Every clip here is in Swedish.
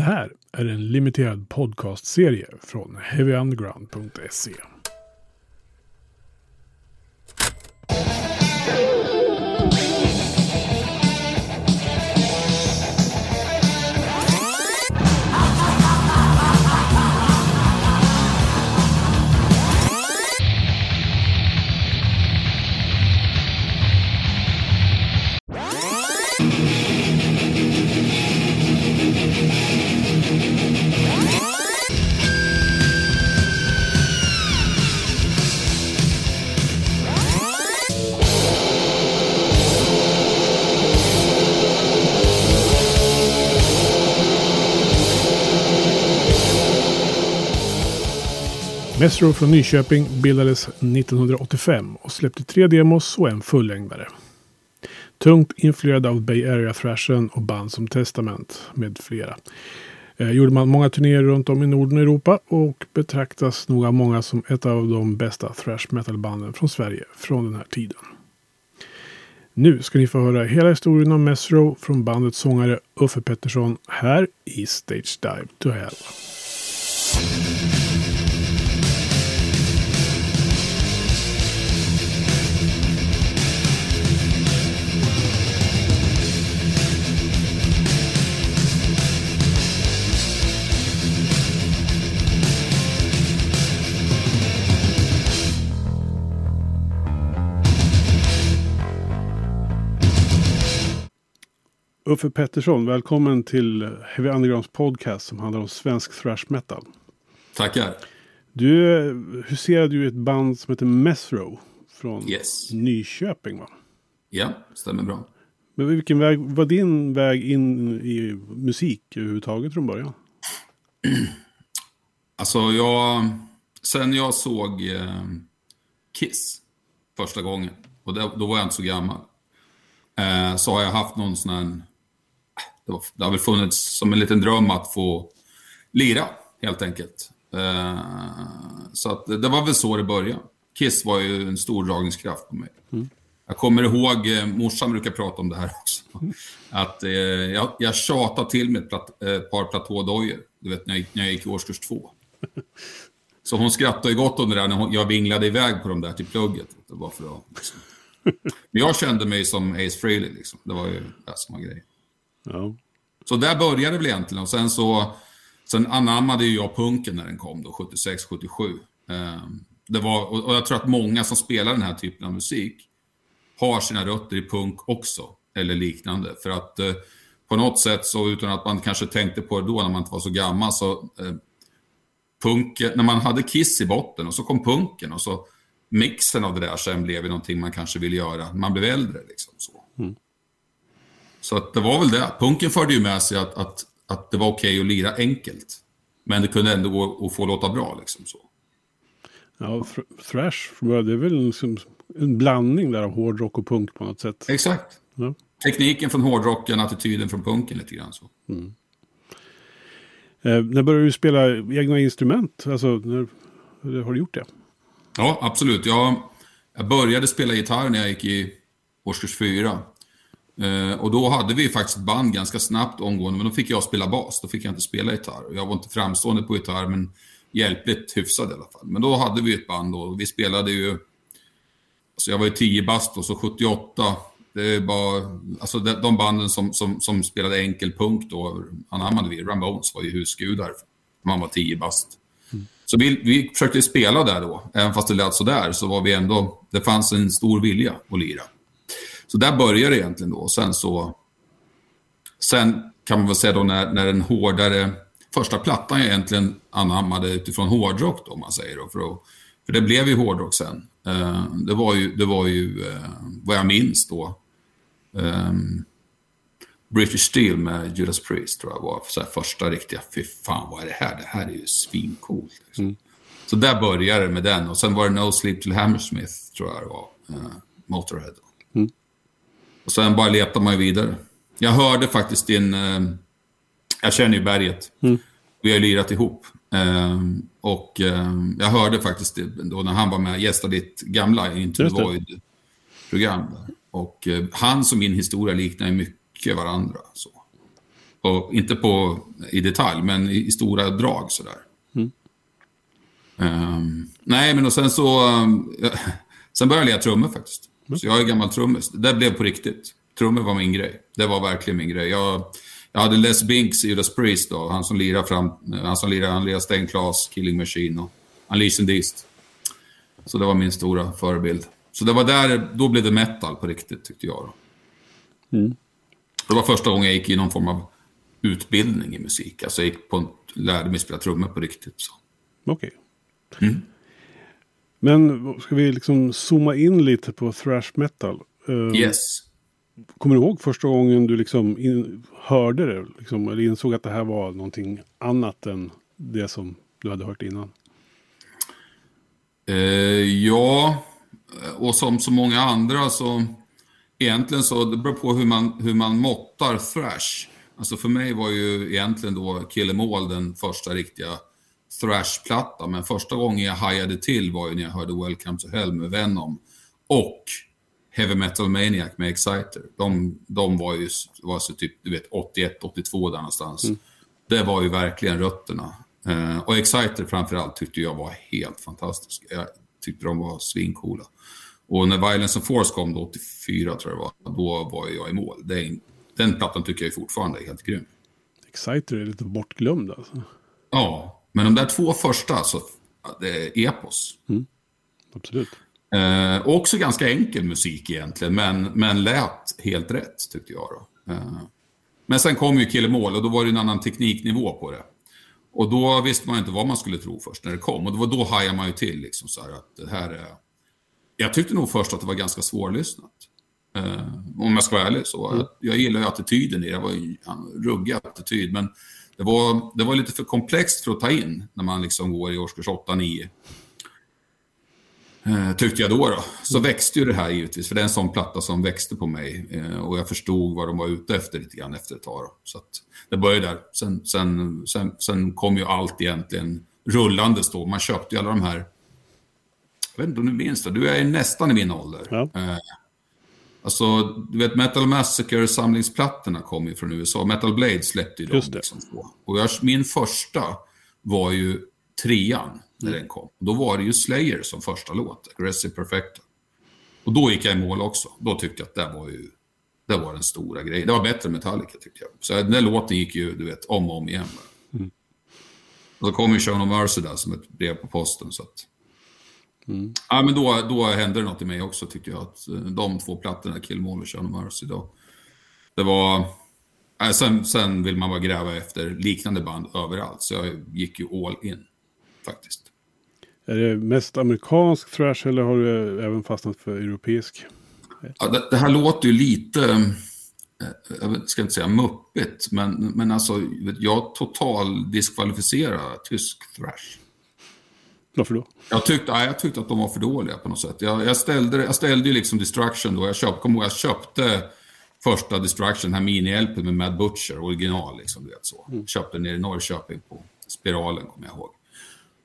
Det här är en limiterad podcastserie från heavyunderground.se. Mesro från Nyköping bildades 1985 och släppte tre demos och en fullängdare. Tungt influerad av Bay Area-thrashen och band som Testament med flera. Eh, gjorde man många turnéer runt om i Norden och Europa och betraktas nog av många som ett av de bästa thrash metal-banden från Sverige från den här tiden. Nu ska ni få höra hela historien om Mesro från bandets sångare Uffe Pettersson här i Stage Dive to Hell. Uffe Pettersson, välkommen till Heavy Undergrounds podcast som handlar om svensk thrash metal. Tackar. Du huserade ju ett band som heter Mesro från Yes. Nyköping va? Ja, stämmer bra. Men vilken väg var din väg in i musik överhuvudtaget från början? Alltså, jag... Sen jag såg eh, Kiss första gången, och det, då var jag inte så gammal, eh, så har jag haft någon sån här... Det, var, det har väl funnits som en liten dröm att få lira, helt enkelt. Eh, så att, det var väl så det började. Kiss var ju en stor dragningskraft på mig. Jag kommer ihåg, eh, morsan brukar prata om det här också, att eh, jag, jag tjatade till med ett plat, eh, par platådojor, du vet när jag, när jag gick i årskurs två. Så hon skrattade ju gott om det där när hon, jag vinglade iväg på dem där till plugget. Det var för att, liksom. Men jag kände mig som Ace Frehley, liksom. det var ju det som var grejen. Ja. Så där började det väl egentligen. Och sen så sen anammade ju jag punken när den kom då, 76, 77. Ehm, det var, och jag tror att många som spelar den här typen av musik har sina rötter i punk också, eller liknande. För att eh, på något sätt så, utan att man kanske tänkte på det då när man inte var så gammal, så eh, punken, när man hade Kiss i botten och så kom punken och så mixen av det där sen blev ju någonting man kanske ville göra när man blev äldre. Liksom, så. Så att det var väl det. Punken förde ju med sig att, att, att det var okej att lira enkelt. Men det kunde ändå gå att få låta bra. Liksom, så. Ja, thr- thrash det är väl liksom en blandning där av hårdrock och punk på något sätt. Exakt. Ja. Tekniken från hårdrocken, attityden från punken lite grann så. Eh, när började du spela egna instrument? Alltså, när, har du gjort det? Ja, absolut. Jag, jag började spela gitarr när jag gick i årskurs fyra. Eh, och då hade vi faktiskt band ganska snabbt omgående, men då fick jag spela bas. Då fick jag inte spela gitarr. Jag var inte framstående på gitarr, men hjälpligt hyfsad i alla fall. Men då hade vi ett band och vi spelade ju... Alltså jag var ju 10 bast och så 78. Det bara... Alltså de, de banden som, som, som spelade enkel punk då anammade vi. Ramones var ju husgudar. Man var 10 bast. Så vi, vi försökte spela där då. Även fast det lät sådär så var vi ändå... Det fanns en stor vilja att lira. Så där började det egentligen då. Sen så... Sen kan man väl säga då när, när den hårdare... Första plattan jag egentligen anammade utifrån hårdrock då, om man säger då. För, att, för det blev ju hårdrock sen. Eh, det var ju, det var ju eh, vad jag minns då. ehm, British Steel med Judas Priest tror jag var så första riktiga, fy fan vad är det här? Det här är ju svincoolt. Liksom. Så där började det med den och sen var det No Sleep Till Hammersmith tror jag det var, eh, Motorhead. Och sen bara letar man ju vidare. Jag hörde faktiskt din, eh, jag känner ju Berget. Vi har ju lirat ihop. Eh, och eh, jag hörde faktiskt då när han var med och gästade ditt gamla Into the Just det. Void-program. där. Och eh, hans och min historia liknar ju mycket varandra. Så. Och inte på, i detalj, men i, i stora drag sådär. Mm. Um, nej, men och sen så... Um, sen började jag lira trummor faktiskt. Mm. Så jag är gammal trummis. Det blev på riktigt. Trummor var min grej. Det var verkligen min grej. Jag, jag hade Les Binks i Judas Priest då. Han som lirar fram... Han som lirar, han lirar Sten Claes, Killing Machine och Unleashed East. Så det var min stora förebild. Så det var där, då blev det metal på riktigt tyckte jag. Då. Mm. Det var första gången jag gick i någon form av utbildning i musik. Alltså jag gick på, lärde mig spela trummor på riktigt. Okej. Okay. Mm. Men ska vi liksom zooma in lite på thrash metal? Uh, yes. Kommer du ihåg första gången du liksom in, hörde det? Liksom, eller insåg att det här var någonting annat än det som du hade hört innan? Uh, ja, och som så många andra så egentligen så det beror på hur man, hur man måttar thrash. Alltså för mig var ju egentligen då Kill Em All den första riktiga thrash-platta. Men första gången jag hajade till var ju när jag hörde Welcome to Hell med Venom. Och Heavy Metal Maniac med Exciter. De, de var ju var så typ, du vet, 81, 82 där någonstans. Mm. Det var ju verkligen rötterna. Uh, och Exciter framförallt tyckte jag var helt fantastisk. Jag tyckte de var svincoola. Och när Violence and Force kom då, 84 tror jag det var, då var jag i mål. Den, den plattan tycker jag fortfarande är helt grym. Exciter är lite bortglömd alltså. Ja, men de där två första, så det är epos. Mm. Absolut. Eh, också ganska enkel musik egentligen, men, men lät helt rätt tyckte jag. Då. Eh, men sen kom ju Killemål och då var det en annan tekniknivå på det. Och då visste man inte vad man skulle tro först när det kom. Och det var då hajade man ju till liksom så här att det här är... Jag tyckte nog först att det var ganska svårlyssnat. Eh, om jag ska vara ärlig så. Mm. Jag, jag gillar ju attityden i det. Det var en ruggig attityd. Men det var, det var lite för komplext för att ta in när man liksom går i årskurs 8-9. Eh, tyckte jag då, då. Så mm. växte ju det här givetvis, för det är en sån platta som växte på mig. Eh, och jag förstod vad de var ute efter lite grann efter ett tag. Då. Så att det började där. Sen, sen, sen, sen kom ju allt egentligen rullandes då. Man köpte ju alla de här... Jag vet inte om du minns det? Du är nästan i min ålder. Ja. Eh, Alltså, du vet Metal Massacre-samlingsplattorna kom ju från USA. Metal Blade släppte ju dem. Liksom, och jag, min första var ju trean när mm. den kom. Då var det ju Slayer som första låt, Aggressive Perfecta. Och då gick jag i mål också. Då tyckte jag att det var ju det var den stora grejen. Det var bättre än Metallica tyckte jag. Så den där låten gick ju, du vet, om och om igen. Mm. Och så kom ju Show No Mercy där som ett brev på posten. Så att, Mm. Ja, men då, då hände det något i mig också tyckte jag. Att eh, de två plattorna, Killmål och No Mercy, då, det var... Äh, sen, sen vill man bara gräva efter liknande band överallt, så jag gick ju all in faktiskt. Är det mest amerikansk thrash eller har du även fastnat för europeisk? Ja, det, det, här låter ju lite, eh, jag ska inte säga muppigt, men, men alltså jag total diskvalificerar tysk thrash. Varför då? Jag tyckte, jag tyckte att de var för dåliga på något sätt. Jag, jag ställde, jag ställde ju liksom Destruction då. Jag köpte, kom ihåg, jag köpte första Destruction, den här mini-LP med Mad Butcher, original liksom, du vet så. Mm. Köpte den nere i Norrköping på Spiralen, kommer jag ihåg.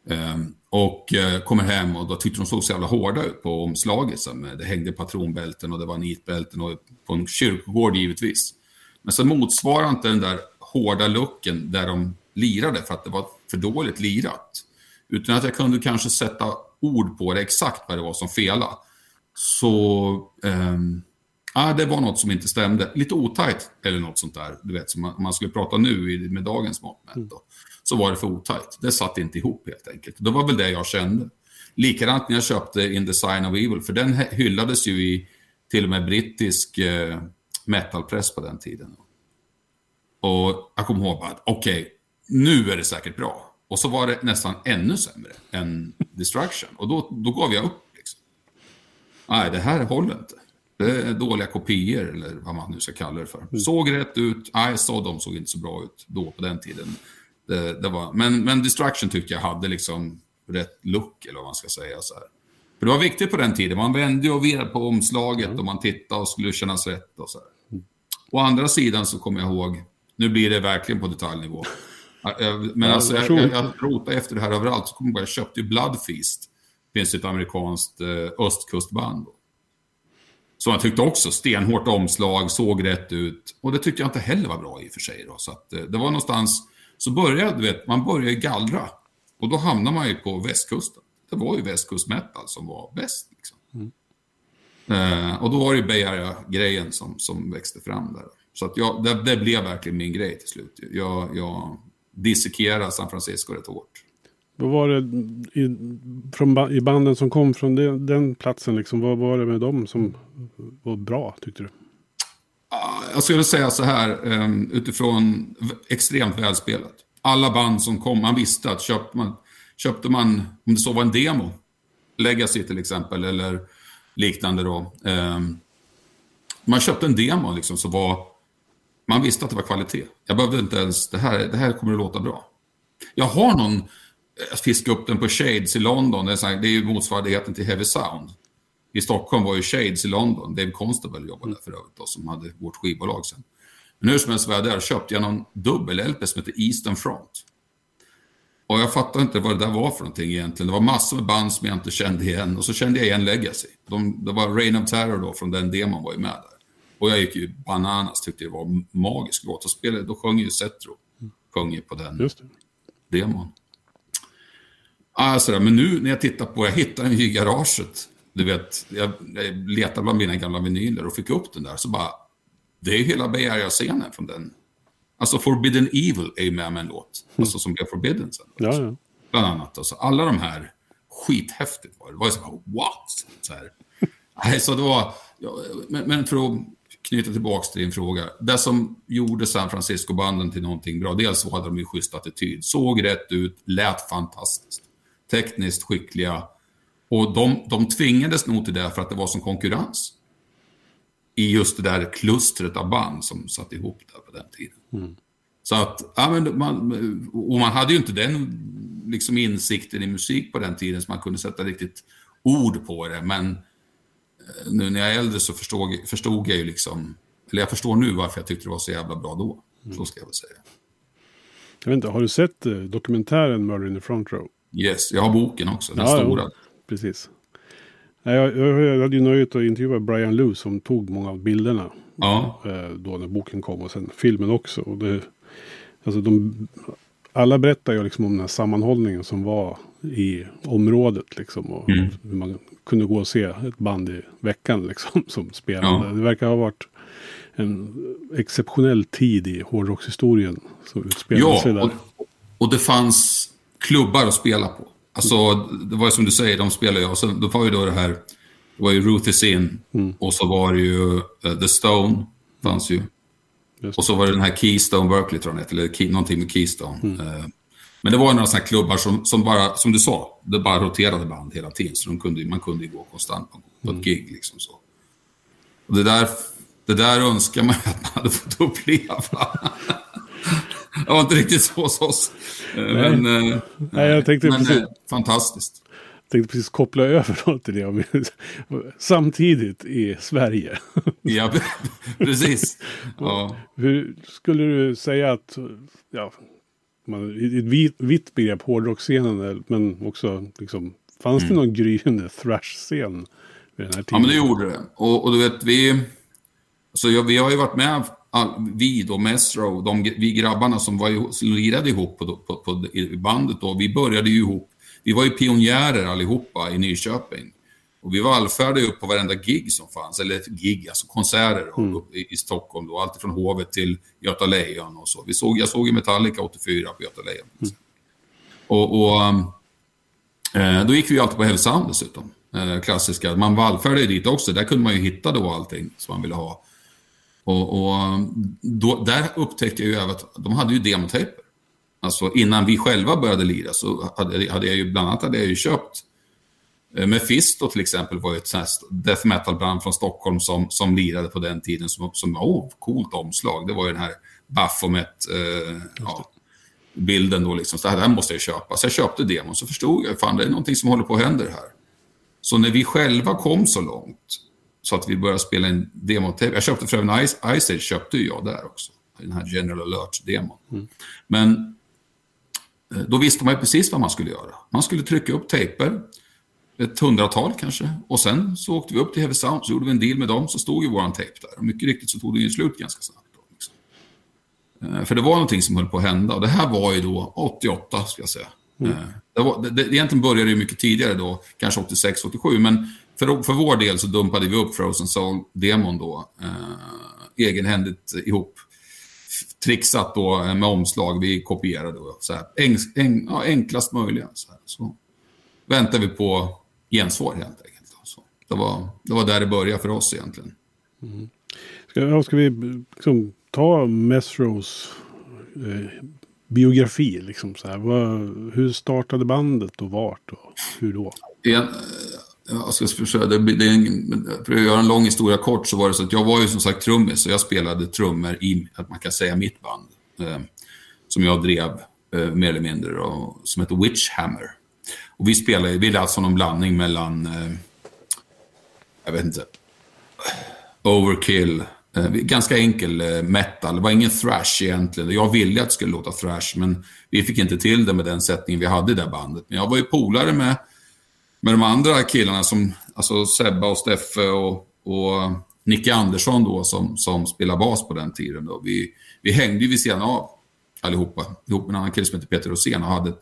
Um, och uh, kommer hem och då tyckte de såg så jävla hårda ut på omslaget. Så med, det hängde patronbälten och det var nitbälten och på en kyrkogård givetvis. Men så motsvarade inte den där hårda looken där de lirade för att det var för dåligt lirat. Utan att jag kunde kanske sätta ord på det exakt vad det var som felade. Så eh, det var något som inte stämde. Lite otajt eller något sånt där. Du vet, som man, man skulle prata nu med dagens mått. Så var det för otajt. Det satt inte ihop helt enkelt. Det var väl det jag kände. Likadant när jag köpte In the Sign of Evil. För den hyllades ju i till och med brittisk eh, metalpress på den tiden. Och jag kommer ihåg att okej, okay, nu är det säkert bra. Och så var det nästan ännu sämre än Destruction. Och då, då gav jag upp. Liksom. Nej, det här håller inte. Det är dåliga kopior, eller vad man nu ska kalla det för. Mm. Såg rätt ut. Nej, så de såg inte så bra ut då på den tiden. Det, det var, men, men Destruction tyckte jag hade liksom rätt look, eller vad man ska säga. Så här. För det var viktigt på den tiden. Man vände och virade på omslaget mm. och man tittade och skulle kännas rätt. Och så här. Å andra sidan så kommer jag ihåg, nu blir det verkligen på detaljnivå. Men alltså, jag, jag, jag rotade efter det här överallt. Så kom jag, jag köpte ju Bloodfeast. Det finns ett amerikanskt eh, östkustband. som jag tyckte också, stenhårt omslag, såg rätt ut. Och det tyckte jag inte heller var bra i och för sig. Då. Så att, eh, det var någonstans, så började, vet, man började gallra. Och då hamnar man ju på västkusten. Det var ju västkustmetal som var bäst. Liksom. Mm. Eh, och då var det ju Bay Area-grejen som, som växte fram där. Så att jag, det, det, blev verkligen min grej till slut. Jag, jag dissekerade San Francisco rätt hårt. Vad var det i, från, i banden som kom från den, den, platsen? Liksom, vad var det med dem som var bra, tyckte du? Jag skulle säga så här, ehm, utifrån extremt välspelat. Alla band som kom, man visste att köpte man, köpte man om det så var en demo, Legacy till exempel, eller liknande då. Ehm, man köpte en demo liksom, så var, man visste att det var kvalitet. Jag behövde inte ens, det här, det här kommer att låta bra. Jag har någon eh, Jag fiskade upp den på Shades i London. Det är, det är ju motsvarigheten till Heavy Sound. I Stockholm var ju Shades i London. Dave Constable jobbade där för övrigt, då, som hade vårt skivbolag sen. Men hur som helst var jag där och köpte jag någon dubbel-LP som heter Eastern Front. Och jag fattade inte vad det där var för någonting egentligen. Det var massor med band som jag inte kände igen. Och så kände jag igen Legacy. De, det var Rain of Terror då, från den demon var ju med där. Och jag gick ju bananas, tyckte det var en magisk låt. Och spelade, då sjöng ju Setro. Sjöng ju på den demon. Alltså, men nu när jag tittar på, jag hittade den i garaget. Du vet, jag, jag letade bland mina gamla vinyler och fick upp den där. Så bara, det är hela Bay Area-scenen från den. Alltså Forbidden Evil är ju med med en låt. Mm. Alltså som blev Forbidden sen. Ja, ja. Bland annat. Alltså, alla de här, skithäftigt var det. Det var ju så här, what? Så här. Nej, så det var, ja, men, men för att knyta tillbaka till din fråga. Det som gjorde San Francisco-banden till någonting bra, dels hade de ju schysst attityd. Såg rätt ut, lät fantastiskt tekniskt skickliga. Och de, de tvingades nog till det för att det var som konkurrens. I just det där klustret av band som satt ihop där på den tiden. Mm. Så att, ja, men man, och man hade ju inte den liksom insikten i musik på den tiden så man kunde sätta riktigt ord på det. Men nu när jag är äldre så förstod, förstod jag ju liksom, eller jag förstår nu varför jag tyckte det var så jävla bra då. Mm. Så ska jag väl säga. Jag vet inte, har du sett eh, dokumentären Murder in the Front Row? Yes, jag har boken också, den ja, stora. Ja, precis. Jag, jag, hade ju nöjet att intervjua Brian Lou som tog många av bilderna. Ja. Eh, då när boken kom och sen filmen också. Och det, alltså de, alla berättar ju liksom om den här sammanhållningen som var i området. Liksom, och mm. man kunde gå och se ett band i veckan liksom, som spelade. Ja. Det verkar ha varit en exceptionell tid i hårdrockshistorien som utspelade ja, sig där. Och, och det fanns klubbar att spela på. Alltså, det var ju som du säger, de spelar ju, och så, då var ju då det här, det var ju Ruth is in, mm. och så var det ju uh, The Stone, fanns ju. Och så var det den här Keystone Berkeley, tror jag den eller key, någonting med Keystone. Mm. Uh, men det var några sådana klubbar som, som bara, som du sa, det bara roterade band hela tiden. Så de kunde, man kunde ju gå konstant på, på mm. ett gig liksom så. Och det där, det där önskar man att man hade fått uppleva. det var inte riktigt så hos oss. Eh, nej. Men, eh, nej, jag tänkte men precis, eh, fantastiskt. Jag tänkte precis koppla över till det. Samtidigt i Sverige. ja, precis. Ja. Hur skulle du säga att, ja, man, ett vitt, vitt begrepp, hårdrocksscenen, men också liksom, fanns mm. det någon gryende thrash-scen vid den här tiden? Ja, men det gjorde det. Och, och du vet, vi, alltså, ja, vi har ju varit med vi då, Mesro, de, vi grabbarna som, var, som lirade ihop på, på, på, i bandet då, vi började ju ihop. Vi var ju pionjärer allihopa i Nyköping. Och vi vallfärdade upp på varenda gig som fanns, eller gig, alltså konserter då, mm. i, i, Stockholm. Då, allt från Hovet till Göta Lejon och så. Vi såg, jag såg ju Metallica 84 på Göta Lejon. Mm. Och, och äh, då gick vi ju alltid på Heavy Sound dessutom. Äh, klassiska. Man vallfärdade dit också. Där kunde man ju hitta då allting som man ville ha. Och, och då, där upptäckte jag ju att de hade ju demotejper. Alltså innan vi själva började lira så hade, hade jag ju bland annat hade jag ju köpt eh, Mephisto till exempel var ju ett death metal-band från Stockholm som, som lirade på den tiden som, som oh, coolt omslag. Det var ju den här Baphomet, eh, ja, bilden då liksom. Så det här måste jag köpa. Så jag köpte demon så förstod jag, fan det är någonting som håller på att hända här. Så när vi själva kom så långt så att vi började spela in demotape. Jag köpte för även Ice, Ice Age köpte jag där också. Den här General Alert-demon. Mm. Men eh, då visste man ju precis vad man skulle göra. Man skulle trycka upp tejper. Ett hundratal kanske. Och sen så åkte vi upp till Heavy Sound, så gjorde vi en deal med dem, så stod ju våran tejp där. Och mycket riktigt så tog det ju slut ganska snabbt. Liksom. Eh, för det var någonting som höll på att hända. Och det här var ju då 88, ska jag säga. Mm. Eh, det var, det, det, egentligen började det mycket tidigare då, kanske 86, 87. Men för, för vår del så dumpade vi upp Frozen Soul-demon då. Eh, egenhändigt ihop trixat då med omslag. Vi kopierade då, så här, en, en, ja, enklast möjliga. Så, här. så väntar vi på gensvar helt enkelt. Så det, var, det var där det började för oss egentligen. Mm. Ska, ska vi liksom, ta Mesros eh, biografi? Liksom, så här. Vad, hur startade bandet och vart och hur då? Igen, jag ska försöka, det, det en, för att göra en lång historia kort så var det så att jag var ju som sagt trummis och jag spelade trummor i, att man kan säga, mitt band. Eh, som jag drev eh, mer eller mindre och, som heter Witchhammer. Och vi spelade, vi lät som någon blandning mellan, eh, jag vet inte, Overkill, eh, ganska enkel eh, metal. Det var ingen thrash egentligen. Jag ville att det skulle låta thrash, men vi fick inte till det med den sättningen vi hade i det bandet. Men jag var ju polare med med de andra killarna som, alltså Sebba och Steffe och, och Nicke Andersson då som, som spelade bas på den tiden. Då. Vi, vi hängde ju vid sidan av allihopa, ihop med en annan kille som heter Peter Rosén och hade ett,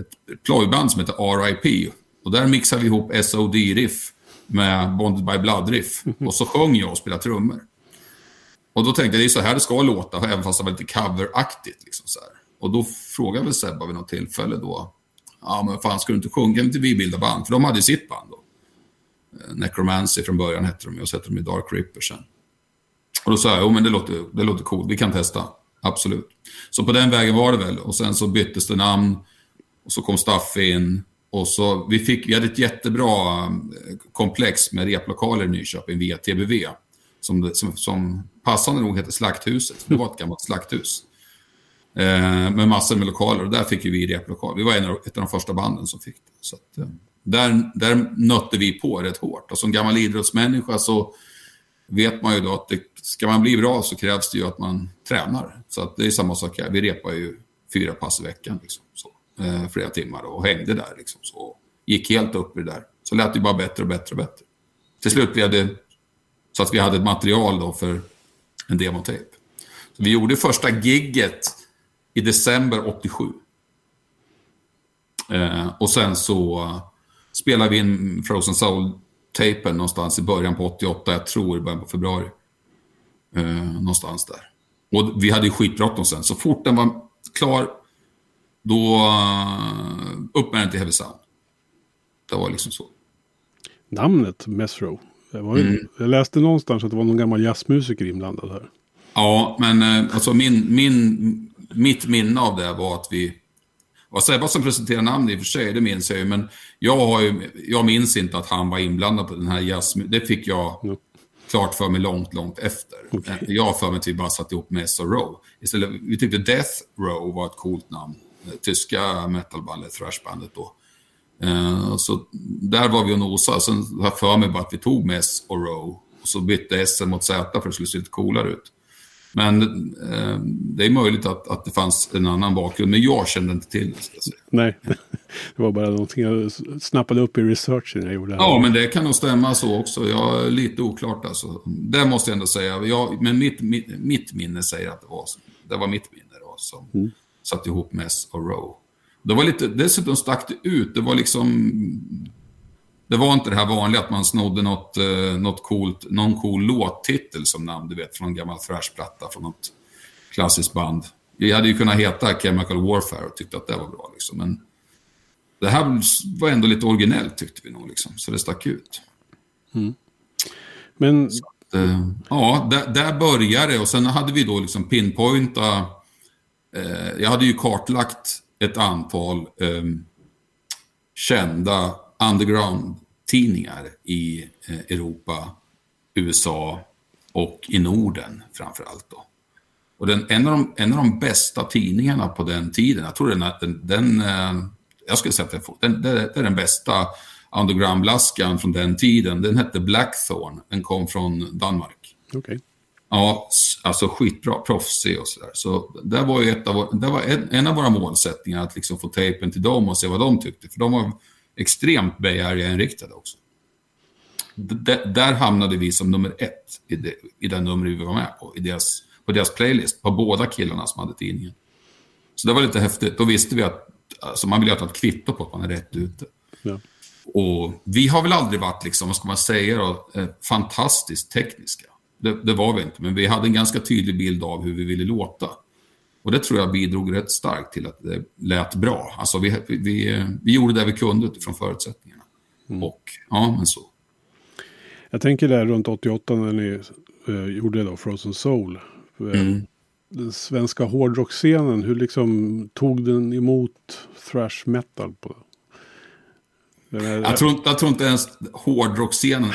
ett plojband som heter RIP. Och där mixade vi ihop SOD-riff med Bonded by Blood-riff. Och så sjöng jag och spelade trummor. Och då tänkte jag, det är så här det ska låta, även fast det var lite coveraktigt. Liksom så här. Och då frågade väl Sebba vid något tillfälle då, ja men fan ska du inte sjunga, kan inte vi bilda band? För de hade ju sitt band då. Eh, Necromancy från början hette de och så hette de i Dark Ripper sen. Och då sa jag, jo men det låter, det låter coolt, vi kan testa. Absolut. Så på den vägen var det väl. Och sen så byttes det namn. Och så kom Staffe in. Och så, vi, fick, vi hade ett jättebra eh, komplex med replokaler i Nyköping via TBV. Som, som, som passande nog hette Slakthuset. Det var ett gammalt slakthus. Eh, med massor med lokaler och där fick vi replokal. Vi var en av, ett av de första banden som fick det. Så att, eh, där, där nötte vi på rätt hårt. Och som gammal idrottsmänniska så vet man ju då att det, ska man bli bra så krävs det ju att man tränar. Så att det är samma sak här. Vi repar ju fyra pass i veckan. Liksom, så, eh, flera timmar och hängde där. Liksom, så, gick helt upp i det där. Så lät det bara bättre och bättre och bättre. Till slut blev det så att vi hade ett material då för en demotejp. vi gjorde första gigget i december 87. Eh, och sen så spelade vi in Frozen Soul-tapen någonstans i början på 88, jag tror i början på februari. Eh, någonstans där. Och vi hade ju skitbråttom sen. Så fort den var klar, då upp med den till Heavy Sound. Det var liksom så. Namnet Mesro. mm. Jag läste någonstans att det var någon gammal jazzmusiker inblandad här. Ja, men uh, alltså min, min mitt minne av det var att vi... Och Sebba som presenterade namnet i och för sig, det minns jag ju. Men jag, har ju, jag minns inte att han var inblandad på den här jazz... Det fick jag mm. klart för mig långt, långt efter. Okay. Jag har för mig att vi bara satt ihop med Row. Istället, vi tyckte Death Row var ett coolt namn. Tyska metalbandet, thrashbandet då. Uh, så där var vi och nosade. Sen har jag för mig bara att vi tog med S och Row. Och så bytte S mot Z för att det skulle se lite coolare ut. Men eh, det är möjligt att, att det fanns en annan bakgrund, men jag kände inte till det. Nej, det var bara någonting jag snappade upp i researchen jag gjorde. Ja, men det kan nog stämma så också. Jag är lite oklart alltså. Det måste jag ändå säga. Jag, men mitt, mitt, mitt, minne säger att det var, det var mitt minne då, som mm. Satt ihop Mess och Row. Det var lite, dessutom stack det ut. Det var liksom det var inte det här vanliga att man snodde något, eh, något coolt, någon cool låttitel som namn, du vet, från en gammal thrashplatta från något klassiskt band. Vi hade ju kunnat heta Chemical Warfare och tyckte att det var bra. Liksom. Men det här var ändå lite originellt tyckte vi nog, liksom, så det stack ut. Mm. Men... Att, eh, ja, där, där började det och sen hade vi då liksom pinpointa... Eh, jag hade ju kartlagt ett antal eh, kända underground-tidningar i eh, Europa, USA och i Norden framför allt. Då. Och den, en, av de, en av de bästa tidningarna på den tiden, jag tror den, den, den eh, jag skulle säga att den, det, det är den bästa underground-blaskan från den tiden. Den hette Blackthorn, den kom från Danmark. Okay. Ja, alltså skitbra, proffsig och sådär. Så det var ju ett av, det var en, en av våra målsättningar, att liksom få tejpen till dem och se vad de tyckte. För de var extremt Bay Area-inriktade också. D där hamnade vi som nummer ett i, det, i den nummer vi var med på, i deras, på deras playlist, på båda killarna som hade tidningen. Så det var lite häftigt. Då visste vi att alltså man vill ju ha ett kvitto på att man är rätt ute. Ja. Och vi har väl aldrig varit, liksom, vad ska man säga då, eh, fantastiskt tekniska. Det, det, var vi inte, men vi hade en ganska tydlig bild av hur vi ville låta. Och det tror jag bidrog rätt starkt till att det lät bra. Alltså vi, vi, vi gjorde det vi kunde utifrån förutsättningarna. Mm. Och ja, men så. Jag tänker där runt 88 när ni eh, gjorde då Frozen Soul. Eh, mm. Den svenska hårdrockscenen, hur liksom tog den emot thrash metal? På här, jag, tror, jag tror inte ens hårdrockscenen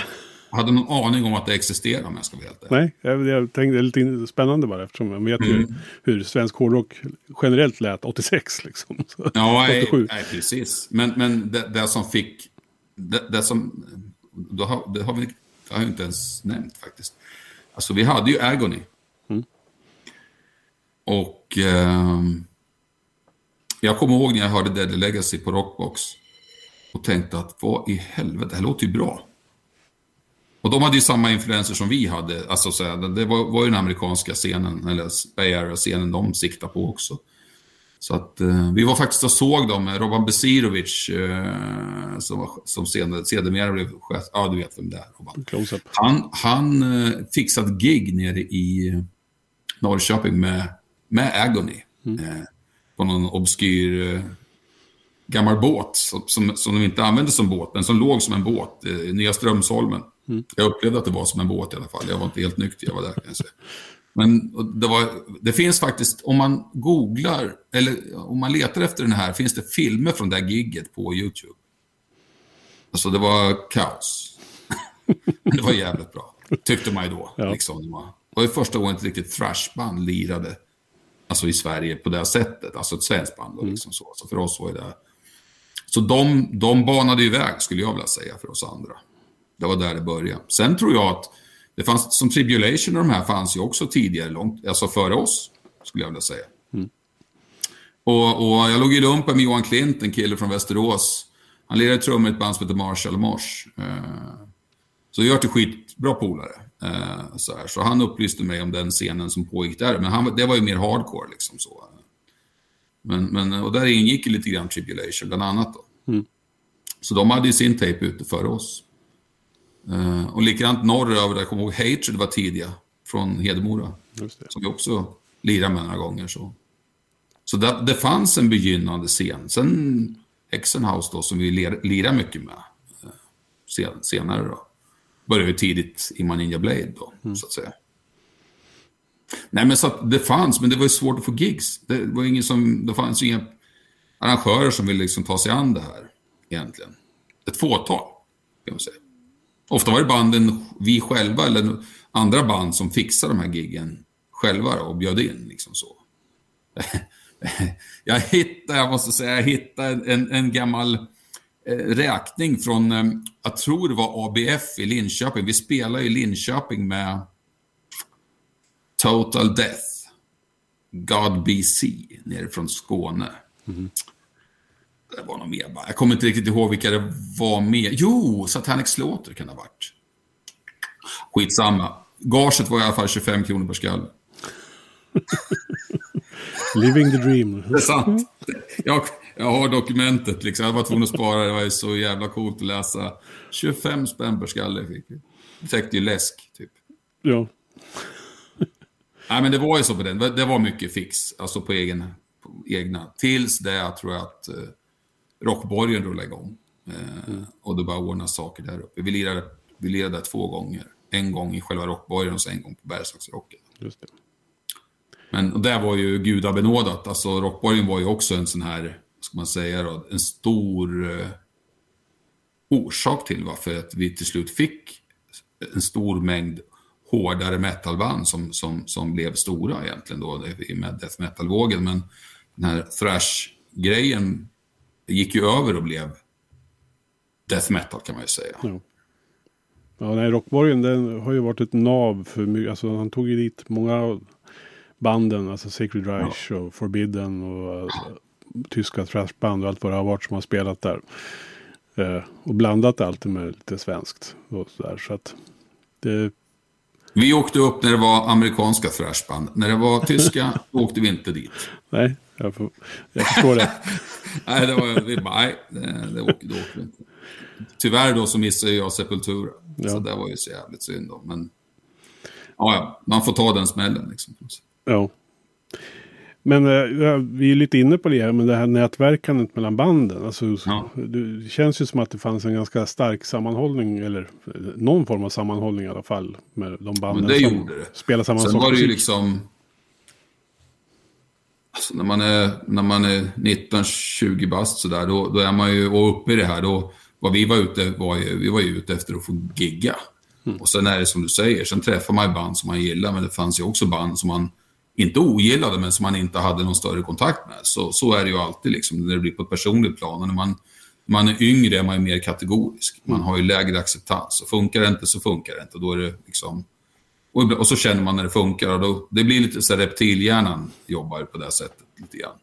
hade någon aning om att det existerar om jag ska vara helt Nej, jag, tänkte det är lite spännande bara eftersom jag vet mm. ju hur svensk hårdrock generellt lät 86 liksom. Så, ja, nej, nej, precis. Men, men det, det som fick, det, det som, då har, det har vi det har jag inte ens nämnt faktiskt. Alltså vi hade ju Agony. Mm. Och eh, jag kommer ihåg när jag hörde Deadly Legacy på Rockbox och tänkte att vad i helvete, det här låter ju bra. Och de hade ju samma influenser som vi hade. Alltså, så det var, var ju den amerikanska scenen, eller Bay Area-scenen de siktade på också. Så att eh, vi var faktiskt och såg dem Robban Besirovic eh, som, som senare, sedermera blev chef. Ja, du vet vem det är, Robban. Han, han eh, fixade gig nere i Norrköping med, med Agony. Mm. Eh, på någon obskyr eh, gammal båt som, som, som de inte använde som båt, men som låg som en båt, eh, Nya Strömsholmen. Mm. Jag upplevde att det var som en båt i alla fall. Jag var inte helt nykter, jag var där kan jag säga. Men det, var, det finns faktiskt, om man googlar, eller om man letar efter den här, finns det filmer från det här gigget på YouTube. Alltså det var kaos. det var jävligt bra, tyckte man ju då. Ja. Liksom. Det var ju första gången ett riktigt thrashband lirade alltså i Sverige på det sättet. Alltså ett svenskt band. Och mm. liksom så. så för oss var det... Så de, de banade iväg, skulle jag vilja säga, för oss andra. Det var där det började. Sen tror jag att det fanns, som Tribulation och de här fanns ju också tidigare, långt, alltså före oss, skulle jag vilja säga. Mm. Och, och, jag låg i lumpen med Johan Klint, en kille från Västerås. Han lirade trummor i ett band som heter Marshall Mosh. Eh, så vi var till skitbra polare. Eh, så, här. så han upplyste mig om den scenen som pågick där. Men han, det var ju mer hardcore liksom så. Men, men, och där ingick lite grann Tribulation, bland annat då. Mm. Så de hade ju sin tape ute före oss. Uh, och likadant norröver, jag kommer ihåg Hatred var tidiga från Hedemora. Som vi också lirade med några gånger. Så, så det, det fanns en begynnande scen. Sen Hexenhouse då, som vi lirade mycket med uh, sen, senare då. Började ju tidigt i Ninja Blade då, mm. så att säga. Nej, men så att det fanns, men det var ju svårt att få gigs. Det var ingen som, det fanns ju inga arrangörer som ville liksom ta sig an det här, egentligen. Ett fåtal, kan man säga. Ofta var det banden, vi själva eller andra band som fixade de här giggen själva då och bjöd in. Liksom så. jag hittade, jag måste säga, jag hittade en, en gammal eh, räkning från, eh, jag tror det var ABF i Linköping. Vi spelade i Linköping med Total Death, God BC, nere från Skåne. Mm det var något mer bara. Jag kommer inte riktigt ihåg vilka det var med. Jo, Satanic Slaughter kan det ha varit. Skitsamma. Gaget var i alla fall 25 kronor per skalle. Living the dream. Det är sant. Jag, jag har dokumentet liksom. Jag var tvungen att spara det. var så jävla coolt att läsa. 25 spänn per skalle fick vi. Täckte ju läsk, typ. Ja. Nej, men det var ju så på den. Det var mycket fix, alltså på, egen, på egna. Tills det, tror jag att... Rockborgen rullade igång. Eh, mm. Och det började ordna saker där uppe. Vi lirade, vi lirade där två gånger. En gång i själva rockborgen och sen en gång på Bergslagsrocken. Just det. Men och där var ju gudabenådat. Alltså rockborgen var ju också en sån här, vad ska man säga då, en stor eh, orsak till varför att vi till slut fick en stor mängd hårdare metalband som, som, som blev stora egentligen då med death metal-vågen. Men den här thrash-grejen gick ju över och blev death metal kan man ju säga. Ja. Ja, nej, Rockborgen den har ju varit ett nav för mycket. Alltså han tog ju dit många banden, alltså Sacred Reich ja. och Forbidden och ja. tyska thrashband och allt vad det har varit som har spelat där. Eh, och blandat alltid med lite svenskt. Och så, där, så att det... Vi åkte upp när det var amerikanska thrashband. När det var tyska, åkte vi inte dit. Nej, jag, får, jag förstår det. nej, det var, vi bara, nej, det, det åkte, det åkte vi inte. Tyvärr då så missade jag Sepultura. Ja. Så det var ju så jävligt synd då. Men ja, ja, man får ta den smällen liksom. Ja. Men äh, vi är lite inne på det här med det här nätverkandet mellan banden. Alltså, ja. Det känns ju som att det fanns en ganska stark sammanhållning, eller någon form av sammanhållning i alla fall, med de banden det som gjorde det. spelar samma Sen det ju liksom... Alltså när man är, när man är 19-20 bast sådär, då, då är man ju och uppe i det här. Då, vad vi var ute var ju, vi var ju ute efter att få gigga. Mm. Och sen är det som du säger, sen träffar man ju band som man gillar, men det fanns ju också band som man inte ogillade, men som man inte hade någon större kontakt med. Så, så är det ju alltid liksom, när det blir på ett personligt plan. Och när man, man är yngre är man ju mer kategorisk. Man har ju lägre acceptans. Och funkar det inte så funkar det inte. Och, då är det liksom, och, och så känner man när det funkar. Och då, det blir lite så reptilhjärnan jobbar på det sättet lite grann.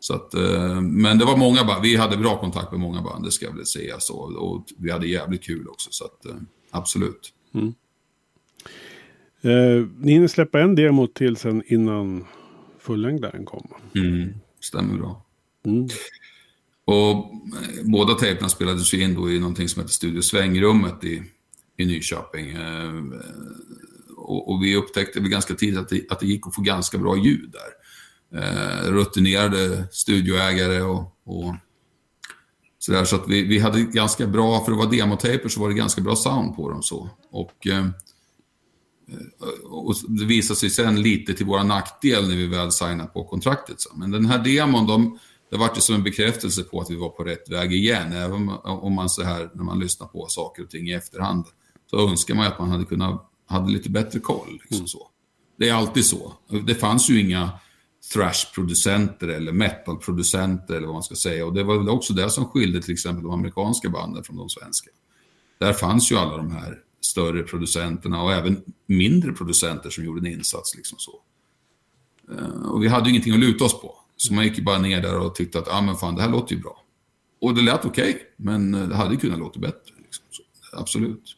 Så att, eh, men det var många band. Vi hade bra kontakt med många band, det ska jag väl säga. Så. Och vi hade jävligt kul också, så att, eh, absolut. Mm. Eh, ni hinner släppa en demo till sen innan fullängdaren kommer. Mm, stämmer bra. Mm. Och eh, båda tejperna spelades ju in då i någonting som heter Studio Svängrummet i, i Nyköping. Eh, och, och, vi upptäckte väl ganska tidigt att det, att det gick att få ganska bra ljud där. Eh, rutinerade studioägare och, och sådär. Så att vi, vi hade ganska bra, för att vara demotaper så var det ganska bra sound på dem så. Och eh, och det visade sig sen lite till vår nackdel när vi väl signade på kontraktet. Men den här demon, de, det var ju som en bekräftelse på att vi var på rätt väg igen. Även om man så här, när man lyssnar på saker och ting i efterhand, så önskar man att man hade kunnat, hade lite bättre koll. Liksom mm. så. Det är alltid så. Det fanns ju inga thrash-producenter eller metal-producenter eller vad man ska säga. Och det var väl också det som skilde till exempel de amerikanska banden från de svenska. Där fanns ju alla de här större producenterna och även mindre producenter som gjorde en insats. Liksom så. Eh, och vi hade ju ingenting att luta oss på. Så man gick ju bara ner där och tyckte att ah, men fan, det här låter ju bra. Och det lät okej, okay, men det hade kunnat låta bättre. Liksom. Så, absolut.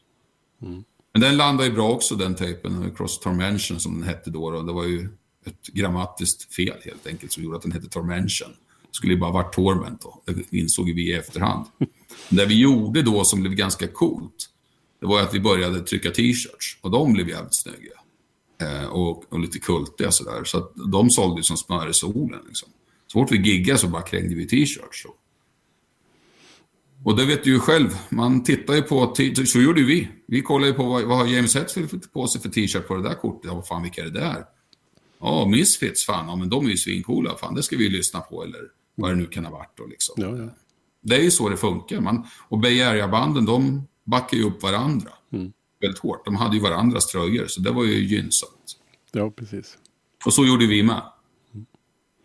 Mm. Men den landade ju bra också, den tejpen, Cross Tormention som den hette då. då. det var ju ett grammatiskt fel helt enkelt som gjorde att den hette Tormention. Det skulle ju bara varit Torment då. Det insåg vi i efterhand. Det vi gjorde då som blev ganska coolt, det var att vi började trycka t-shirts och de blev jävligt snygga. Eh, och, och, lite kultiga sådär. Så att de sålde ju som smör i solen. Liksom. Så fort vi giggade så bara krängde vi t-shirts. Och, och det vet du ju själv. Man tittar ju på, så gjorde ju vi. Vi kollade ju på vad, vad har James Hetfield på sig för t-shirt på det där kortet. Ja, vad fan, vilka är det där? Ja, Misfits, fan, ja, men de är ju svincoola. Fan, det ska vi ju lyssna på. Eller vad det nu kan ha varit. Då, liksom. Ja, ja. Det är ju så det funkar. Man, och Bay Area-banden, de backar ju upp varandra. Mm. Väldigt hårt. De hade ju varandras tröjor, så det var ju gynnsamt. Ja, precis. Och så gjorde vi med.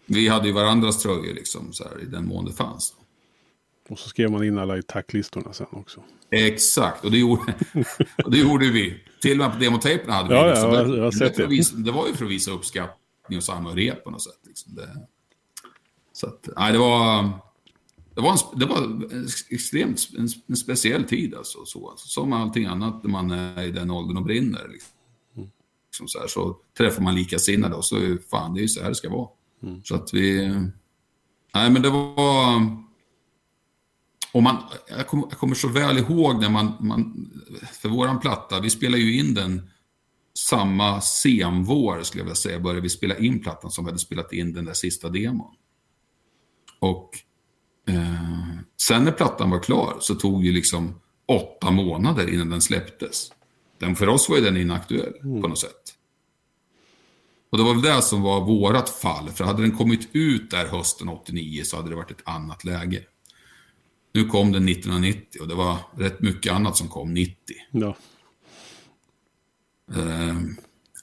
Vi hade ju varandras tröjor liksom, så här, i den mån det fanns. Då. Och så skrev man in alla i tacklistorna sen också. Exakt, och det gjorde, och det gjorde vi. Till och med på demotejperna hade vi ja, det. Ja, jag, jag sett det. Visa, det var ju för att visa uppskattning och samhörighet på något sätt. Liksom. Det, så att, nej, det var det var, en, det var extremt en, en, speciell tid alltså, så, alltså. Som allting annat när man är i den åldern och brinner. Liksom. Liksom så, här, så träffar man likasinnade och så är fan, det är ju så här det ska vara. Mm. Så att vi... Nej, men det var... Och man, jag, kommer, jag kommer så väl ihåg när man, man... För våran platta, vi spelade ju in den samma senvår, skulle jag vilja säga, började vi spela in plattan som vi hade spelat in den där sista demon. Och Eh, sen när plattan var klar så tog det liksom åtta månader innan den släpptes. Den, för oss var ju den inaktuell mm. på något sätt. Och det var väl det som var vårat fall. För hade den kommit ut där hösten 89 så hade det varit ett annat läge. Nu kom den 1990 och det var rätt mycket annat som kom 90. Ja. Uh,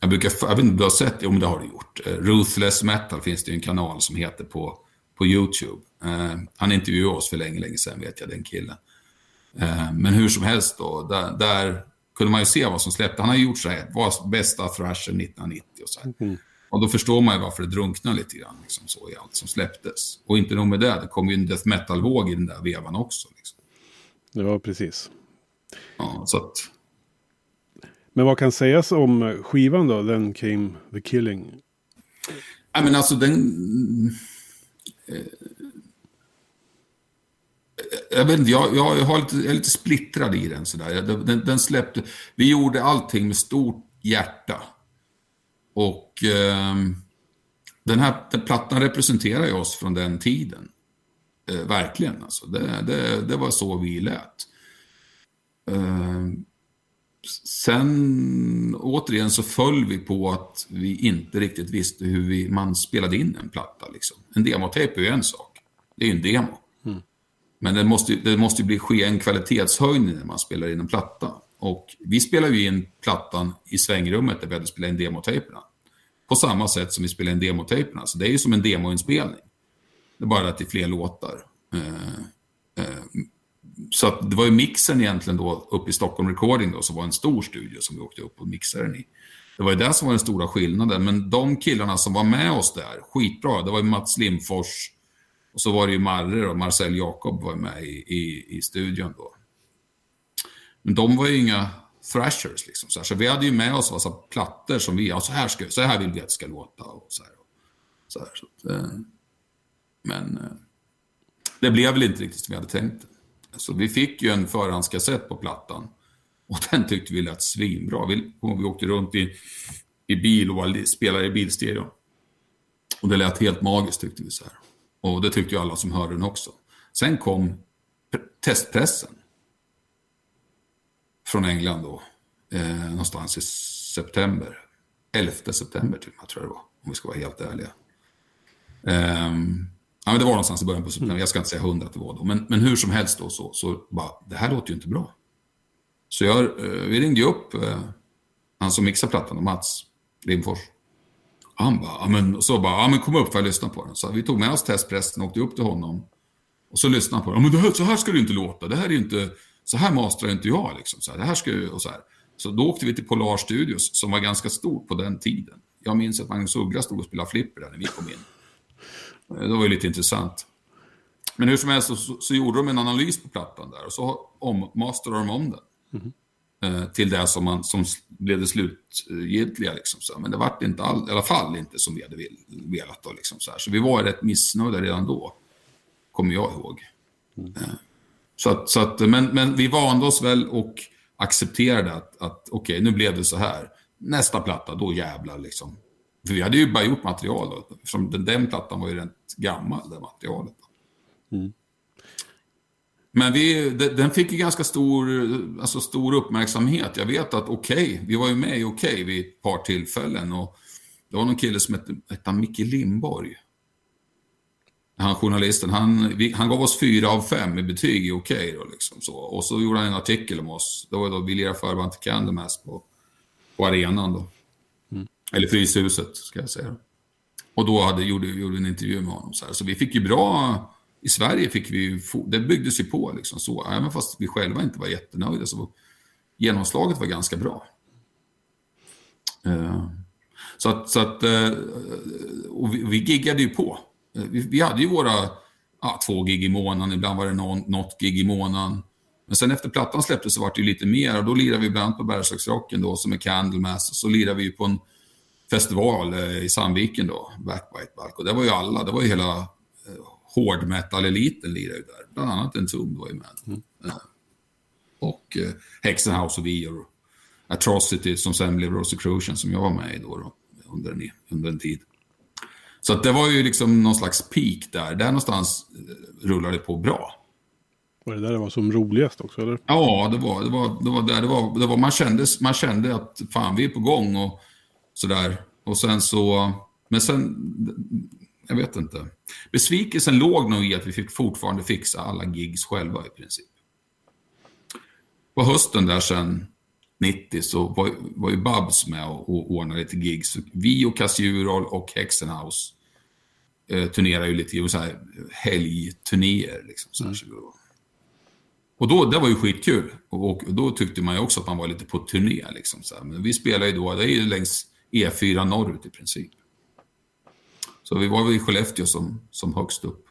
jag, brukar, jag vet inte om du har sett? Jo, men det har du gjort. Uh, Ruthless Metal finns det ju en kanal som heter på, på YouTube. Uh, han intervjuade oss för länge, länge sedan, vet jag, den killen. Men hur som helst då, där, där, kunde man ju se vad som släppte. Han har gjort så här, var bästa thrasher 1990 och så mm. Och då förstår man ju varför det drunknar lite grann liksom, så, i allt som släpptes. Och inte nog med det, det kom ju en death metal-våg i den där vevan också. Liksom. Ja, precis. Ja, så att... Men vad kan sägas om skivan då? Then came the killing. Ja, men alltså den... Eh, jag vet inte, jag, jag, har lite, jag är lite splittrad i den sådär. Den, den släppte... Vi gjorde allting med stort hjärta. Och eh, den här den plattan representerar ju oss från den tiden. Eh, verkligen alltså. Det, det, det, var så vi lät. Eh, sen återigen så föll vi på att vi inte riktigt visste hur vi, man spelade in en platta. Liksom. En demotejp är ju en sak. Det är ju en demo. Mm. Men det måste, det måste bli ske en kvalitetshöjning när man spelar in en platta. Och vi spelade ju in plattan i svängrummet där vi hade spelat in demotejperna. På samma sätt som vi spelade in demotejperna. Så det är ju som en demoinspelning. Det är bara att det är fler låtar. Eh, eh, så det var ju mixen egentligen då uppe i Stockholm Recording då, som var en stor studio som vi åkte upp och mixade den i. Det var ju det som var den stora skillnaden. Men de killarna som var med oss där, skitbra. Det var ju Mats Limfors och så var det ju Marre och Marcel Jakob var med i, i, i studion då. Men de var ju inga thrashers liksom. Så, här. så vi hade ju med oss massa plattor som vi, ja, så här, ska, så här vill vi att det ska låta. Och så här, så här, så att, eh, men eh, det blev väl inte riktigt som vi hade tänkt. Så vi fick ju en förhandskassett på plattan. Och den tyckte vi lät svinbra. Vi, vi åkte runt i, i bil och spelade i bilstereo. Och det lät helt magiskt tyckte vi så här. Och det tyckte ju alla som hörde den också. Sen kom testpressen. Från England då. Eh, någonstans i september. 11 september till och med, tror jag det var. Om vi ska vara helt ärliga. Um, ja, men det var någonstans i början på september. Jag ska inte säga hundra att det var då. Men, men hur som helst då så, så bara, det här låter ju inte bra. Så jag, eh, vi ringde ju upp eh, han som mixar plattan, Mats Lindfors. Han bara, ja, men, så bara, ja men kom upp för att lyssna på den. Så vi tog med oss testpressen och åkte upp till honom. Och så lyssnade han på den. Ja, men det här, så här ska det inte låta. Det här är inte, så här mastrar inte jag liksom. Så här, det här ska och så här. Så då åkte vi till Polar Studios som var ganska stort på den tiden. Jag minns att Magnus Uggla stod och spelade flipper där när vi kom in. Eh, det var ju lite intressant. Men hur som helst så, så, gjorde de en analys på plattan där och så ommasterade de om den. Mm. Eh, till det som, man, som blev det slutgiltiga. Liksom, så. Men det vart inte all, i alla fall inte som vi hade velat. Då, liksom, så, här. så vi var rätt missnöjda redan då, kommer jag ihåg. Mm. Så att, så att, men, men vi vande oss väl och accepterade att, att okej, okay, nu blev det så här. Nästa platta, då jävlar liksom. För vi hade ju bara gjort material då. Eftersom den, den plattan var ju rätt gammal, det materialet. Mm. Men vi, den fick ju ganska stor, alltså stor uppmärksamhet. Jag vet att Okej, okay, vi var ju med i Okej okay vid ett par tillfällen. Och det var någon kille som hette, hette Micke Lindborg. Han journalisten, han, vi, han gav oss fyra av fem i betyg i Okej. Okay liksom Och så gjorde han en artikel om oss. Det var då vi lirade förband till Candlemass på, på arenan då. Mm. Eller Fryshuset, ska jag säga. Och då hade, gjorde, gjorde en intervju med honom. Så, här. så vi fick ju bra i Sverige fick vi, det byggdes ju på liksom så. Även fast vi själva inte var jättenöjda så genomslaget var ganska bra. Uh, så att, så att uh, och vi, vi giggade ju på. Uh, vi, vi, hade ju våra ja, två gig i månaden, ibland var det någon, något gig i månaden. Men sen efter plattan släpptes så var det ju lite mer och då lirade vi bland annat på Bergslagsrocken då som är Candlemass och så lirade vi på en festival i Sandviken då, Backbite Balk. Och det var ju alla, det var ju hela hård metal-eliten lirar ju där. Bland annat en Tum var ju med. Mm. Och eh, Hexenhouse och vi och Atrocity som sen blev Rosicrucian som jag var med i då, då under, en, under en tid. Så det var ju liksom någon slags peak där. Där någonstans eh, rullade det på bra. Var det där det var som roligast också eller? Ja, det var, det var, det var där det var. Det var man, kände, man kände att fan vi är på gång och sådär. Och sen så, men sen jag vet inte. Besvikelsen låg nog i att vi fick fortfarande fixa alla gigs själva i princip. På hösten där sen 90 så var, var ju Babs med och, och ordnade lite gigs. Vi och Cassiurol och Hexenhouse eh, turnerar ju lite, så här helgturnéer. Liksom, så här, mm. Och då, det var ju skitkul. Och, och, då tyckte man ju också att man var lite på turné. Liksom, så här. Men vi spelar ju då, det är ju längs E4 norrut i princip. Så vi var väl i Skellefteå som, som högst upp.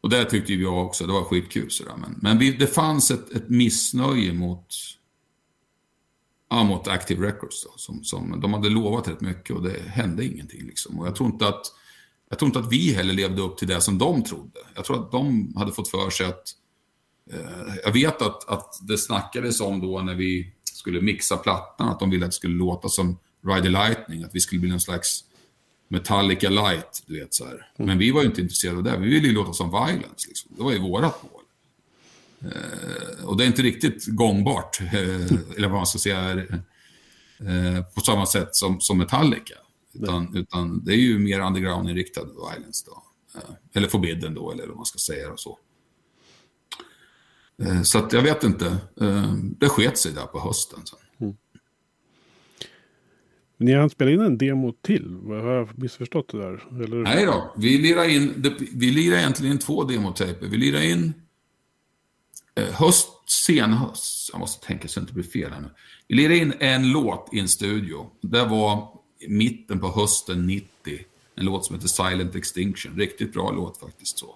Och det tyckte vi också, det var skitkul. Sådär. Men, men vi, det fanns ett, ett missnöje mot, ja, mot Active Records. Då, som, som, de hade lovat rätt mycket och det hände ingenting. Liksom. Och jag tror, inte att, jag tror inte att vi heller levde upp till det som de trodde. Jag tror att de hade fått för sig att... Eh, jag vet att, att det snackades om då när vi skulle mixa plattan, att de ville att det skulle låta som Ride the Lightning, att vi skulle bli någon slags Metallica light, du vet så här. Mm. Men vi var ju inte intresserade av det. Vi ville ju låta som Violence, liksom. Det var ju vårat mål. Eh, och det är inte riktigt gångbart, eh, eller vad man ska säga, eh, på samma sätt som, som Metallica. Utan, utan det är ju mer underground-inriktad Violence då. Eller Forbidden då, eller vad man ska säga och så. Så att jag vet inte. Det sket sig där på hösten. Sen. Ni har spelat in en demo till. Har jag missförstått det där? Eller? Nej då. Vi lirar in, vi lirar egentligen in två demotaper. Vi lirar in Eh, höst, sen höst. Jag måste tänka så att det inte blir fel här nu. Vi lirade in en låt i en studio. Det var mitten på hösten 90. En låt som heter Silent Extinction. Riktigt bra låt faktiskt. så.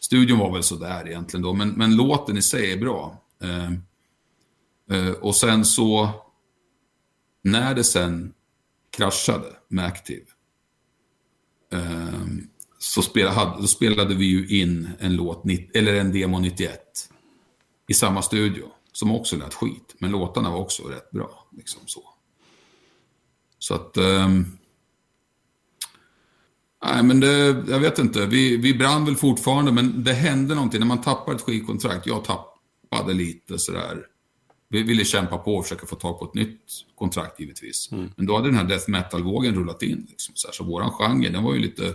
Studion var väl sådär egentligen då, men, men låten i sig är bra. Eh, eh, och sen så, när det sen kraschade med Active. eh, så spelade, då spelade vi ju in en låt, eller en demo 91 i samma studio. Som också lät skit, men låtarna var också rätt bra. Liksom så. Så att... Um, nej, men det, jag vet inte. Vi, vi brann väl fortfarande, men det hände någonting. När man tappar ett skivkontrakt, jag tappade lite sådär vi ville kämpa på och försöka få tag på ett nytt kontrakt givetvis. Mm. Men då hade den här death metal-vågen rullat in. Liksom, så, här, så våran genre, den var ju lite...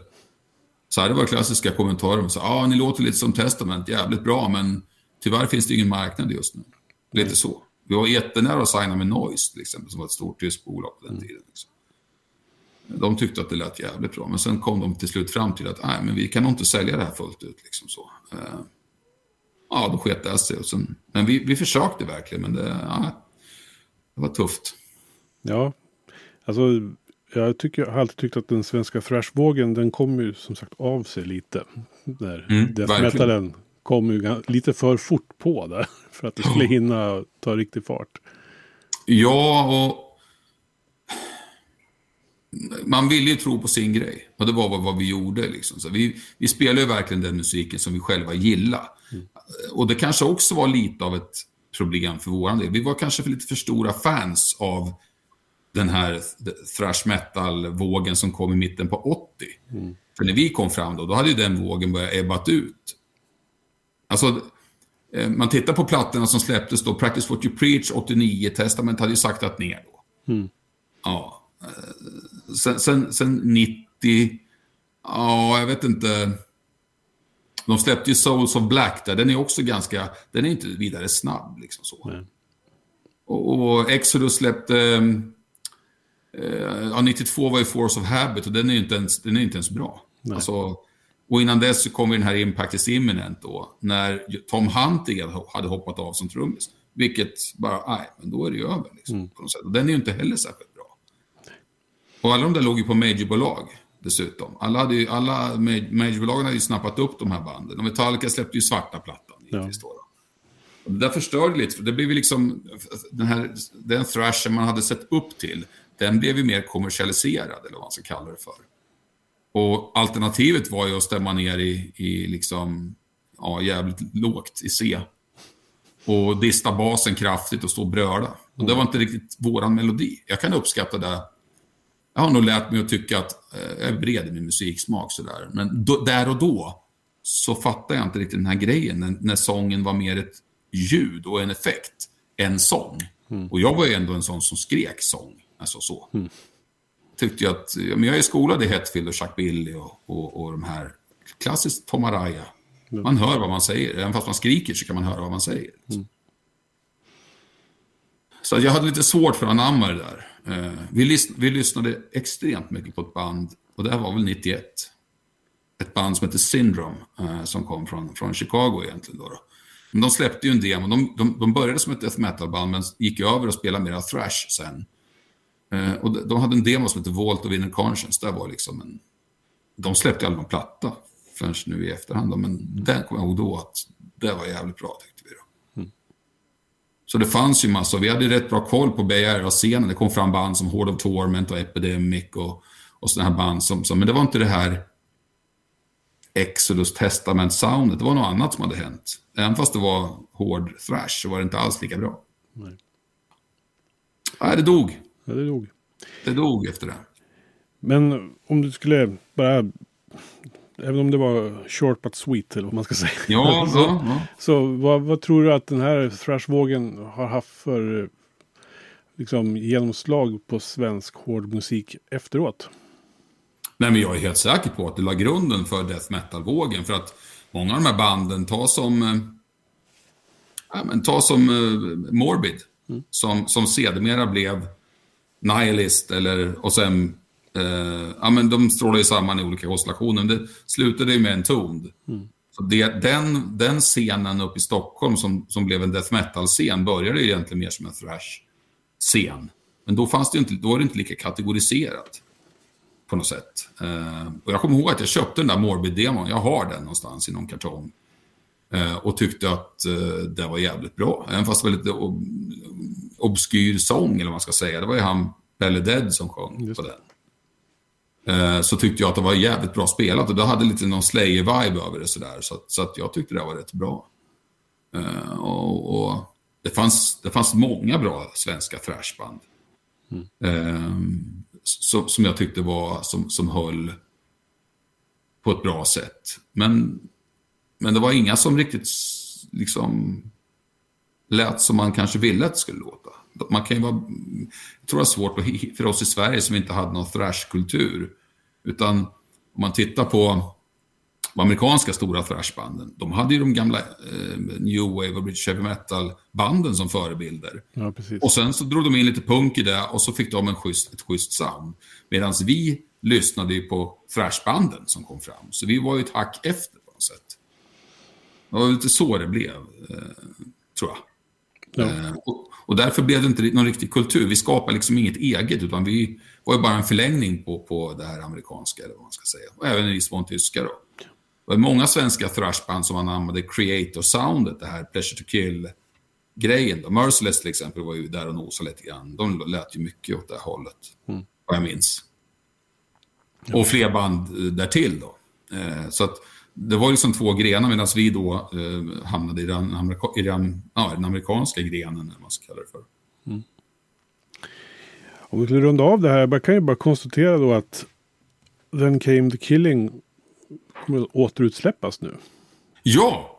Så här, det var klassiska kommentarer. Så, ah, ni låter lite som Testament, jävligt bra, men tyvärr finns det ingen marknad just nu. Lite mm. så. Vi var jättenära att signa med Noise, till exempel, som var ett stort tyskt bolag på den mm. tiden. Liksom. De tyckte att det lät jävligt bra, men sen kom de till slut fram till att nej, men vi kan nog inte sälja det här fullt ut. Liksom så. Uh, ja, då sket det sig. Och sen, men vi, vi försökte verkligen, men det, ja, det var tufft. Ja, alltså jag, tycker, jag har alltid tyckt att den svenska thrashvågen, den kom ju som sagt av sig lite. Där mm, death metalen kom ju lite för fort på där. För att det skulle hinna ta riktig fart. Ja, och man ville ju tro på sin grej. Och det var vad, vi gjorde. Liksom. Så vi, vi spelade ju verkligen den musiken som vi själva gillade. Mm. Och det kanske också var lite av ett problem för vår del. Vi var kanske för lite för stora fans av den här thrash metal-vågen som kom i mitten på 80. Mm. För när vi kom fram då, då hade ju den vågen börjat ebbat ut. Alltså, eh, man tittar på plattorna som släpptes då, Practice What You Preach 89, Testament hade ju saktat ner då. Mm. Ja. Eh, sen, sen, sen 90, ja, jag vet inte. De släppte ju Souls of Black där. Den är också ganska... Den är inte vidare snabb. Liksom så. Och, och, Exodus släppte... Eh, ja, 92 var ju Force of Habit och den är ju inte ens, den är inte ens bra. Alltså, och innan dess så kom den här Impact is Imminent då. När Tom Hunting hade hoppat av som trummis. Vilket bara, nej, men då är det ju över. Liksom, mm. på något sätt. Och den är ju inte heller särskilt bra. Och alla de där låg ju på majorbolag dessutom. Alla, hade ju, alla majorbolagen hade ju snappat upp de här banden. Och Metallica släppte ju svarta plattan. Ja. Och det där förstörde lite, för det blev ju liksom, den här, den thrashen man hade sett upp till, den blev ju mer kommersialiserad, eller vad man ska kalla det för. Och alternativet var ju att stämma ner i, i liksom, ja, jävligt lågt i C. Och dista basen kraftigt och stå och bröla. Och det var inte riktigt våran melodi. Jag kan uppskatta det jag har nog lärt mig att tycka att eh, jag är bred i min musiksmak sådär. Men då, där och då så fattade jag inte riktigt den här grejen när, när sången var mer ett ljud och en effekt än sång. Mm. Och jag var ju ändå en sån som skrek sång. Alltså så. Mm. Tyckte jag att, men jag är skolad i Hetfield och Chuck Billy och, och, och de här klassiskt Tom Araya. Mm. Man hör vad man säger, även fast man skriker så kan man höra vad man säger. Mm. Så jag hade lite svårt för att anamma det där. Eh, vi, lys vi lyssnade extremt mycket på ett band, och det här var väl 91. Ett band som heter Syndrome, eh, som kom från, från Chicago egentligen. Då, då. Men de släppte ju en demo. De, de, de började som ett death metal-band, men gick över och spelade mera thrash sen. Eh, och de, de hade en demo som hette Vault of Inner Conscience. Där var liksom en... De släppte aldrig någon platta förrän nu i efterhand. Då. Men den kommer jag ihåg då att det var jävligt bra tyckte vi. Då. Mm. Så det fanns ju massor. Vi hade rätt bra koll på Bay Area-scenen. Det kom fram band som Horde of Torment och Epidemic och, och sådana här band. Som, som, men det var inte det här Exodus Testament-soundet. Det var något annat som hade hänt. Även fast det var hård thrash så var det inte alls lika bra. Nej. Nej, det dog. Ja, det dog. Det dog efter det. Men om du skulle bara... Även om det var short but sweet eller vad man ska säga. Ja, så, ja, ja. så vad, vad, tror du att den här thrashvågen har haft för liksom, genomslag på svensk hård musik efteråt? Nej, men jag är helt säker på att det la grunden för death metal-vågen. För att många av de här banden, ta som, äh, men, ta som äh, Morbid, mm. som, som sedermera blev Nihilist eller, och sen Eh, ja, men de strålar ju samman i olika konstellationer. Men det slutade ju med en tond. Mm. Så det, den, den scenen uppe i Stockholm som, som blev en death metal-scen började ju egentligen mer som en thrash-scen. Men då, fanns det inte, då var det inte lika kategoriserat. På något sätt. Eh, och jag kommer ihåg att jag köpte den där Morbid-demon. Jag har den någonstans i någon kartong. Eh, och tyckte att eh, det var jävligt bra. Även fast det var lite ob obskyr sång, eller vad man ska säga. Det var ju han, Belly Dead, som sjöng på den. Eh, så tyckte jag att det var jävligt bra spelat och det hade lite någon Slayer-vibe över det sådär. Så, så att jag tyckte det var rätt bra. Uh, och, och, det, fanns, det fanns många bra svenska thrashband. Mm. Uh, som, som jag tyckte var, som, som höll på ett bra sätt. Men, men det var inga som riktigt liksom lät som man kanske ville att det skulle låta. Man kan ju vara, jag tror det är svårt för oss i Sverige som inte hade någon thrashkultur. Utan om man tittar på de amerikanska stora thrashbanden, de hade ju de gamla eh, New Wave och British Heavy Metal-banden som förebilder. Ja, och sen så drog de in lite punk i det och så fick de en schysst, ett schysst sound. Medan vi lyssnade ju på thrashbanden som kom fram. Så vi var ju ett hack efter på något sätt. Det var lite så det blev, eh, tror jag. Ja. Eh, och, och, därför blev det inte någon riktig kultur. Vi skapade liksom inget eget, utan vi var ju bara en förlängning på, på det här amerikanska, eller vad man ska säga. Och även i viss mån tyska då. Det var många svenska thrashband som anammade creator-soundet, det här Pleasure to Kill-grejen. Merciless till exempel var ju där och nosade lite grann. De lät ju mycket åt det hållet, mm. vad jag minns. Och fler band därtill då. Eh, så att det var liksom två grenar medan vi då eh, hamnade i den, amerika i den, ja, den amerikanska grenen, eller man ska kalla det för. Mm. Om vi skulle runda av det här, jag kan ju bara konstatera då att Then Came the Killing kommer att återutsläppas nu. Ja!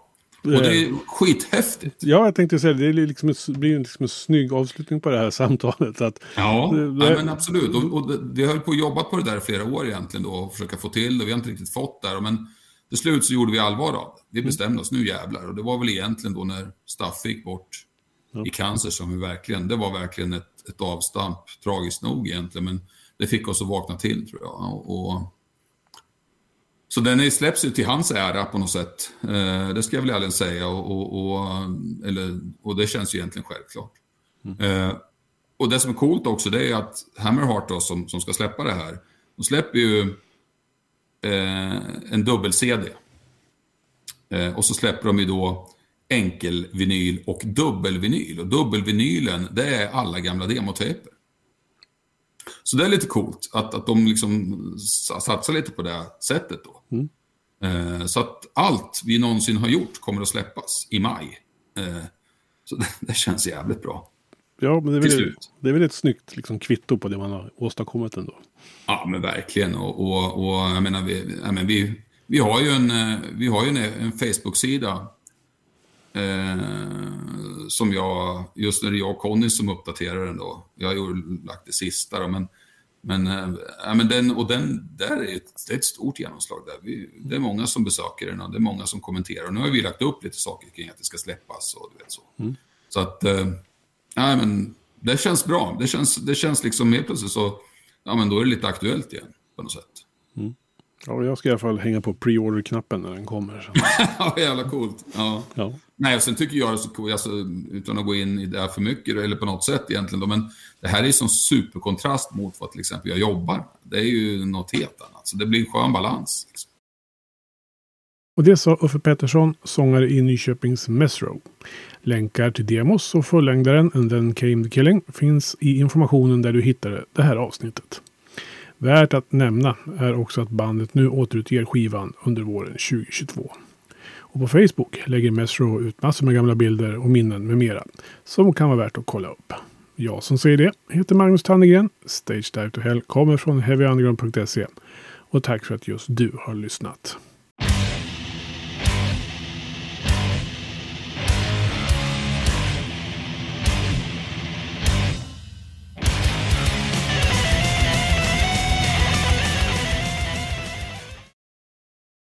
Och det är eh, skithäftigt. Ja, jag tänkte säga det. Det liksom blir liksom en snygg avslutning på det här samtalet. Att ja, det, det... men absolut. Och, och det, vi höll på att jobba på det där i flera år egentligen då och försöka få till det. Vi har inte riktigt fått det. Men till slut så gjorde vi allvar av det. Vi mm. bestämde oss, nu jävlar. Och det var väl egentligen då när Staffe gick bort ja. i cancer som vi verkligen, det var verkligen ett, ett avstamp, tragiskt nog egentligen. Men det fick oss att vakna till tror jag. Och, och så den släpps ju till hans ära på något sätt. Eh, det ska jag väl ärligen säga. Och, och, och, eller, och det känns ju egentligen självklart. Mm. Eh, och det som är coolt också det är att Hammerheart då, som, som ska släppa det här, de släpper ju eh, en dubbel-CD. Eh, och så släpper de ju då enkelvinyl och dubbelvinyl. Och dubbelvinylen, det är alla gamla demotejper. Så det är lite coolt att, att de liksom satsar lite på det sättet då. Mm. Eh, så att allt vi någonsin har gjort kommer att släppas i maj. Eh, så det, det, känns jävligt bra. Ja, men det är väl, det är väl ett snyggt liksom, kvitto på det man har åstadkommit ändå. Ja, men verkligen. Och, och, och jag menar, vi, jag menar, vi, vi har ju en, eh, vi har ju en, en Facebook-sida eh, som jag, just när det är jag och Conny som uppdaterar den då. Jag har ju lagt det sista då, men, men, äh, men den, och den, där är ett, det är ett stort genomslag där. Vi, det är många som besöker den och det är många som kommenterar. Och nu har vi lagt upp lite saker kring att det ska släppas och du vet så. Mm. Så att, äh, men det känns bra. Det känns, det känns liksom helt plötsligt så ja men då är det lite aktuellt igen på något sätt. Mm. Ja, jag ska i alla fall hänga på pre-order-knappen när den kommer. ja, jävla coolt. Ja. ja. Nej, och sen tycker jag det är så coolt, alltså, utan att gå in i det här för mycket, eller på något sätt egentligen, då, men det här är som superkontrast mot vad till exempel jag jobbar Det är ju något helt annat, så det blir en skön balans. Liksom. Och det sa Uffe Pettersson, sångare i Nyköpings Mesro. Länkar till demos och fullängdaren And then came the killing finns i informationen där du hittade det här avsnittet. Värt att nämna är också att bandet nu återutger skivan under våren 2022. Och på Facebook lägger Mesro ut massor med gamla bilder och minnen med mera som kan vara värt att kolla upp. Jag som säger det heter Magnus Tannegren. Stage Dive to Hell kommer från heavyunderground.se. Och tack för att just du har lyssnat.